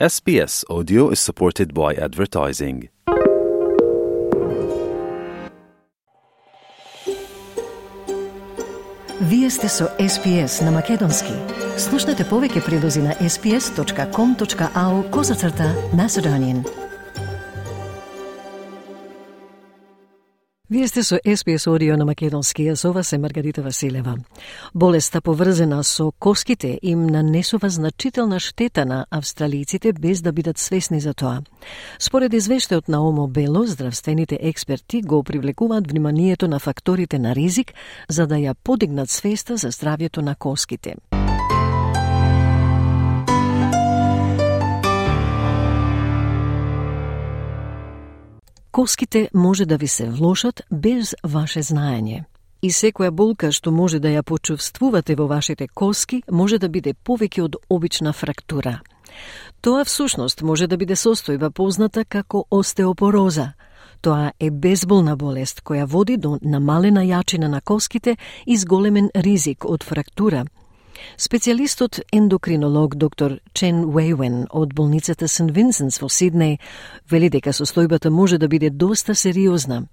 SBS Audio is supported by advertising. Вие сте со SPS на Македонски. Слушнете повеќе прилози на sps.com.au козацрта на Седонин. Вие сте со SPS Audio на Македонски, а со вас е Маргарита Василева. Болеста поврзена со коските им нанесува значителна штета на австралиците без да бидат свесни за тоа. Според извештајот на Омо Бело, здравствените експерти го привлекуваат вниманието на факторите на ризик за да ја подигнат свеста за здравјето на коските. Коските може да ви се влошат без ваше знаење. И секоја болка што може да ја почувствувате во вашите коски може да биде повеќе од обична фрактура. Тоа всушност може да биде состојба позната како остеопороза. Тоа е безболна болест која води до намалена јачина на коските и зголемен ризик од фрактура – Специјалистот ендокринолог доктор Чен Уейвен од болницата Сен Винсенс во Сиднеј вели дека состојбата може да биде доста сериозна.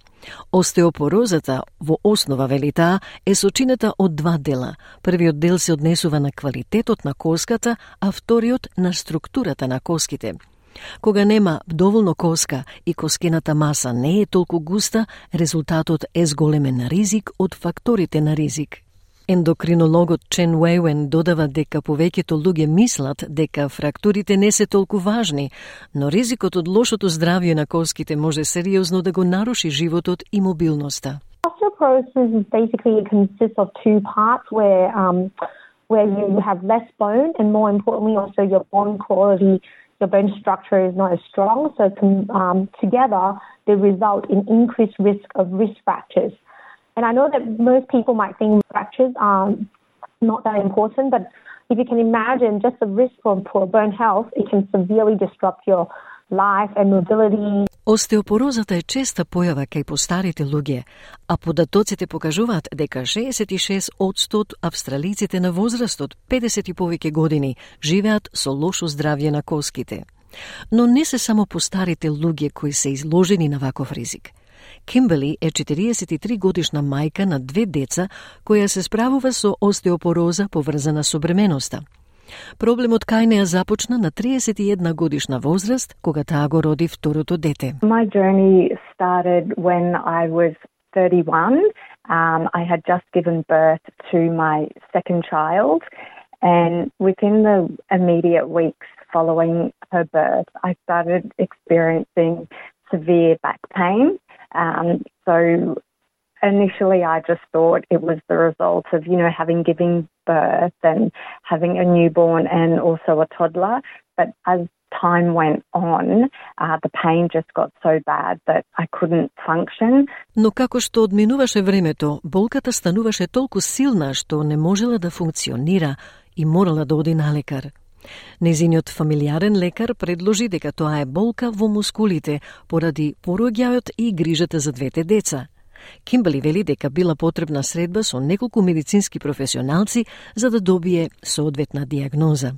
Остеопорозата во основа вели таа е сочинета од два дела. Првиот дел се однесува на квалитетот на коската, а вториот на структурата на коските. Кога нема доволно коска и коскената маса не е толку густа, резултатот е зголемен ризик од факторите на ризик. Ендокринологот Чен Уейвен додава дека повеќето луѓе мислат дека фрактурите не се толку важни, но ризикот од лошото здравје на коските може сериозно да го наруши животот и мобилноста. Osteoporosis basically consists of two parts where um, where you have less bone and more importantly also your bone quality, your bone structure is not as strong. So um, together they result in increased risk of wrist fractures. And I know that most people might think fractures are not that important, but if you can imagine just the risk for poor bone health, it can severely disrupt your life and mobility. Остеопорозата е честа појава кај постарите луѓе, а податоците покажуваат дека 66 од 100 австралиците на возраст од 50 и повеќе години живеат со лошо здравје на коските. Но не се само постарите луѓе кои се изложени на ваков ризик – Кимбели е 43 годишна мајка на две деца која се справува со остеопороза поврзана со бременоста. Проблемот кај неа започна на 31 годишна возраст, кога таа го роди второто дете. My journey started when I was 31. Um, I had just given birth to my second child, and within the immediate weeks following her birth, I started experiencing severe back pain. Um, so initially I just thought it was the result of, you know, having given birth and having a newborn and also a toddler. But as time went on, uh, the pain just got so bad that I couldn't function. Но како што одминуваше времето, болката стануваше толку силна што не можела да функционира и морала да оди на лекар. Незиниот фамилиарен лекар предложи дека тоа е болка во мускулите поради пороѓајот и грижата за двете деца. Кимбали вели дека била потребна средба со неколку медицински професионалци за да добие соодветна диагноза.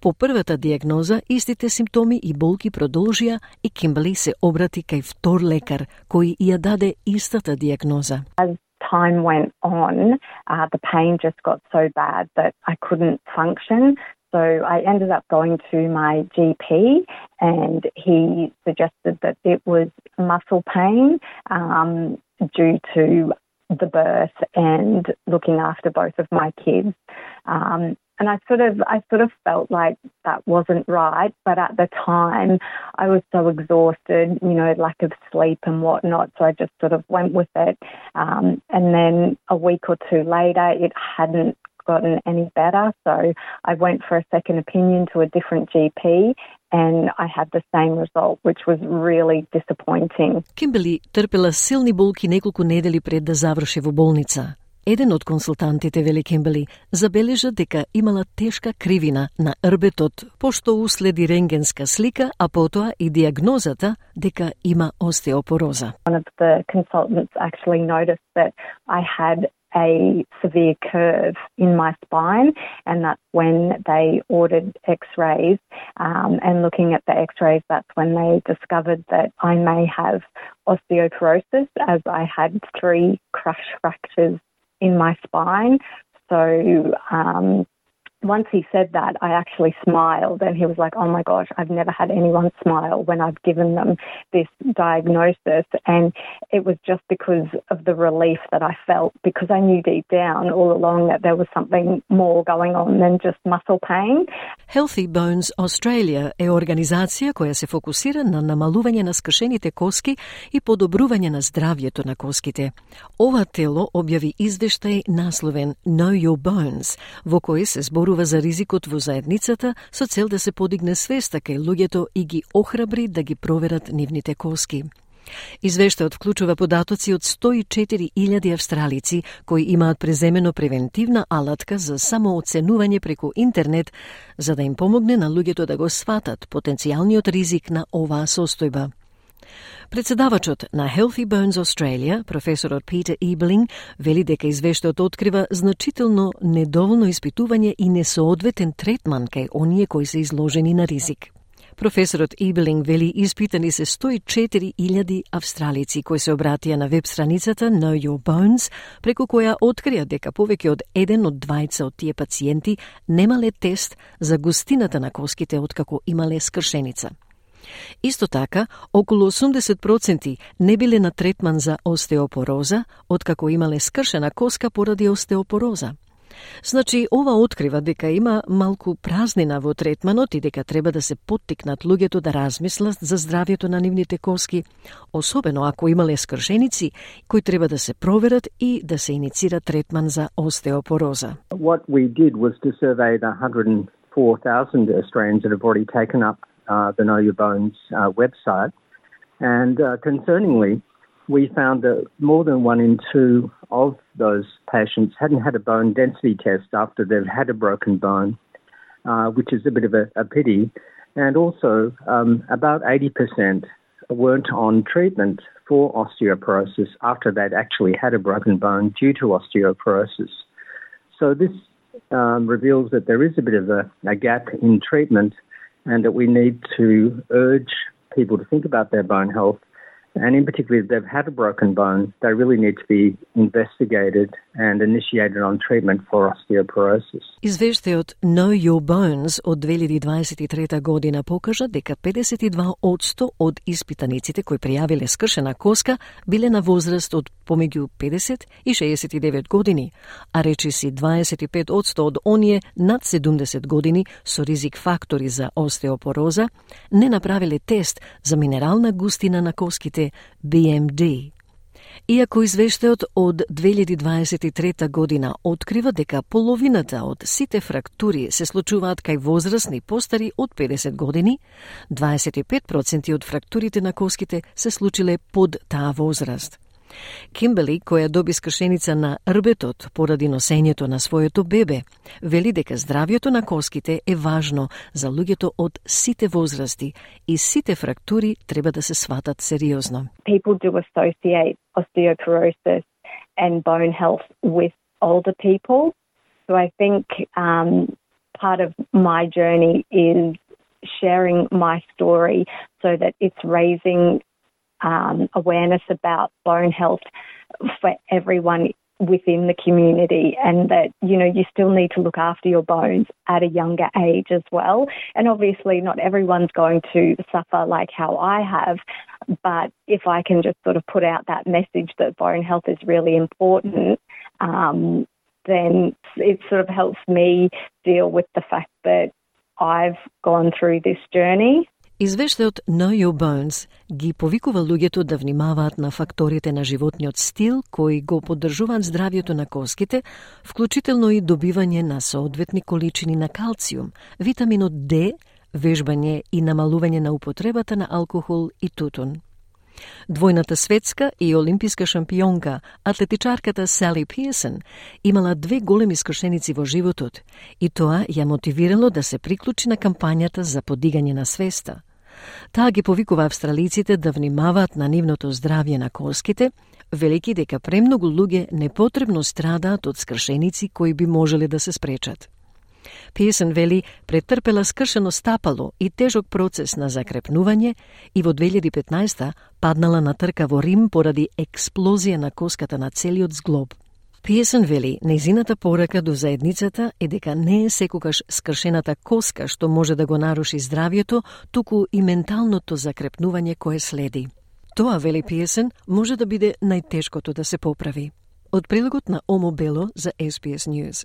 По првата диагноза, истите симптоми и болки продолжија и Кимбали се обрати кај втор лекар, кој ја даде истата диагноза. As time went on, uh, the pain just got so bad that I couldn't function. So I ended up going to my GP and he suggested that it was muscle pain um, due to the birth and looking after both of my kids. Um, and I sort of, I sort of felt like that wasn't right. But at the time, I was so exhausted, you know, lack of sleep and whatnot. So I just sort of went with it. Um, and then a week or two later, it hadn't gotten any better. So I went for a second opinion to a different GP and I had the same result, which was really disappointing. Кимбели трпела силни болки неколку недели пред да заврши во болница. Еден од консултантите, вели Кембели, забележа дека имала тешка кривина на рбетот, пошто уследи рентгенска слика, а потоа и диагнозата дека има остеопороза. One of the consultants actually noticed that I had a severe curve in my spine, and that's when they ordered x rays. Um, and looking at the x rays, that's when they discovered that I may have osteoporosis as I had three crush fractures in my spine. So, um, once he said that, I actually smiled and he was like, Oh my gosh, I've never had anyone smile when I've given them this diagnosis. And it was just because of the relief that I felt because I knew deep down all along that there was something more going on than just muscle pain. Healthy Bones Australia е организација која се фокусира на намалување на скршените коски и подобрување на здравјето на коските. Ова тело објави извештај насловен Know Your Bones, во кој се зборува зборува за ризикот во заедницата со цел да се подигне свеста кај луѓето и ги охрабри да ги проверат нивните коски. Извештајот вклучува податоци од 104.000 австралици кои имаат преземено превентивна алатка за самооценување преку интернет за да им помогне на луѓето да го сватат потенцијалниот ризик на оваа состојба. Председавачот на Healthy Bones Australia, професорот Питер Иблинг, вели дека извештајот открива значително недоволно испитување и несоодветен третман кај оние кои се изложени на ризик. Професорот Ибелинг вели испитани се 104.000 австралици кои се обратија на веб страницата Know Your Bones, преку која открија дека повеќе од еден од двајца од тие пациенти немале тест за густината на коските откако имале скршеница. Исто така, околу 80% не биле на третман за остеопороза, откако имале скршена коска поради остеопороза. Значи, ова открива дека има малку празнина во третманот и дека треба да се поттикнат луѓето да размислат за здравјето на нивните коски, особено ако имале скршеници кои треба да се проверат и да се иницира третман за остеопороза. What we did was to survey the 104,000 Australians that have already taken up uh, the Know Your Bones uh, website. And uh, concerningly, we found that more than one in two of those patients hadn't had a bone density test after they've had a broken bone, uh, which is a bit of a, a pity. And also, um, about 80% weren't on treatment for osteoporosis after they'd actually had a broken bone due to osteoporosis. So this um, reveals that there is a bit of a, a gap in treatment and that we need to urge people to think about their bone health. And in particular, if they've had a broken bone, they really need to be investigated and initiated on treatment for osteoporosis. Извештајот Know Your Bones од 2023 година покажа дека 52% од испитаниците кои пријавиле скршена коска биле на возраст од помеѓу 50 и 69 години, а речиси 25% од оние над 70 години со ризик фактори за остеопороза не направиле тест за минерална густина на коските BMD. Иако извештајот од 2023 година открива дека половината од сите фрактури се случуваат кај возрастни постари од 50 години, 25% од фрактурите на коските се случиле под таа возраст. Кимбели, која доби скршеница на рбетот поради носењето на своето бебе, вели дека здравјето на коските е важно за луѓето од сите возрасти и сите фрактури треба да се сватат сериозно. People do associate osteoporosis and bone health with older people. So I think um, part of my journey is sharing my story so that it's raising um, awareness about bone health for everyone within the community and that you know you still need to look after your bones at a younger age as well. And obviously not everyone's going to suffer like how I have but if I can just sort of put out that message that bone health is really important um, then it sort of helps me deal with the fact that I've gone through this journey Извештајот Know Your Bones ги повикува луѓето да внимаваат на факторите на животниот стил кои го поддржуваат здравјето на коските, вклучително и добивање на соодветни количини на калциум, витаминот Д, вежбање и намалување на употребата на алкохол и тутун. Двојната светска и олимписка шампионка, атлетичарката Сали Пиесен, имала две големи скршеници во животот и тоа ја мотивирало да се приклучи на кампањата за подигање на свеста. Таа ги повикува австралиците да внимаваат на нивното здравје на коските, велики дека премногу луѓе непотребно страдаат од скршеници кои би можеле да се спречат. Песен вели претрпела скршено стапало и тежок процес на закрепнување и во 2015 паднала на трка во Рим поради експлозија на коската на целиот зглоб. Пиесен вели, неизината порака до заедницата е дека не е секогаш скршената коска што може да го наруши здравјето, туку и менталното закрепнување кое следи. Тоа, вели Пиесен, може да биде најтешкото да се поправи. Од прилогот на Омо Бело за SBS News.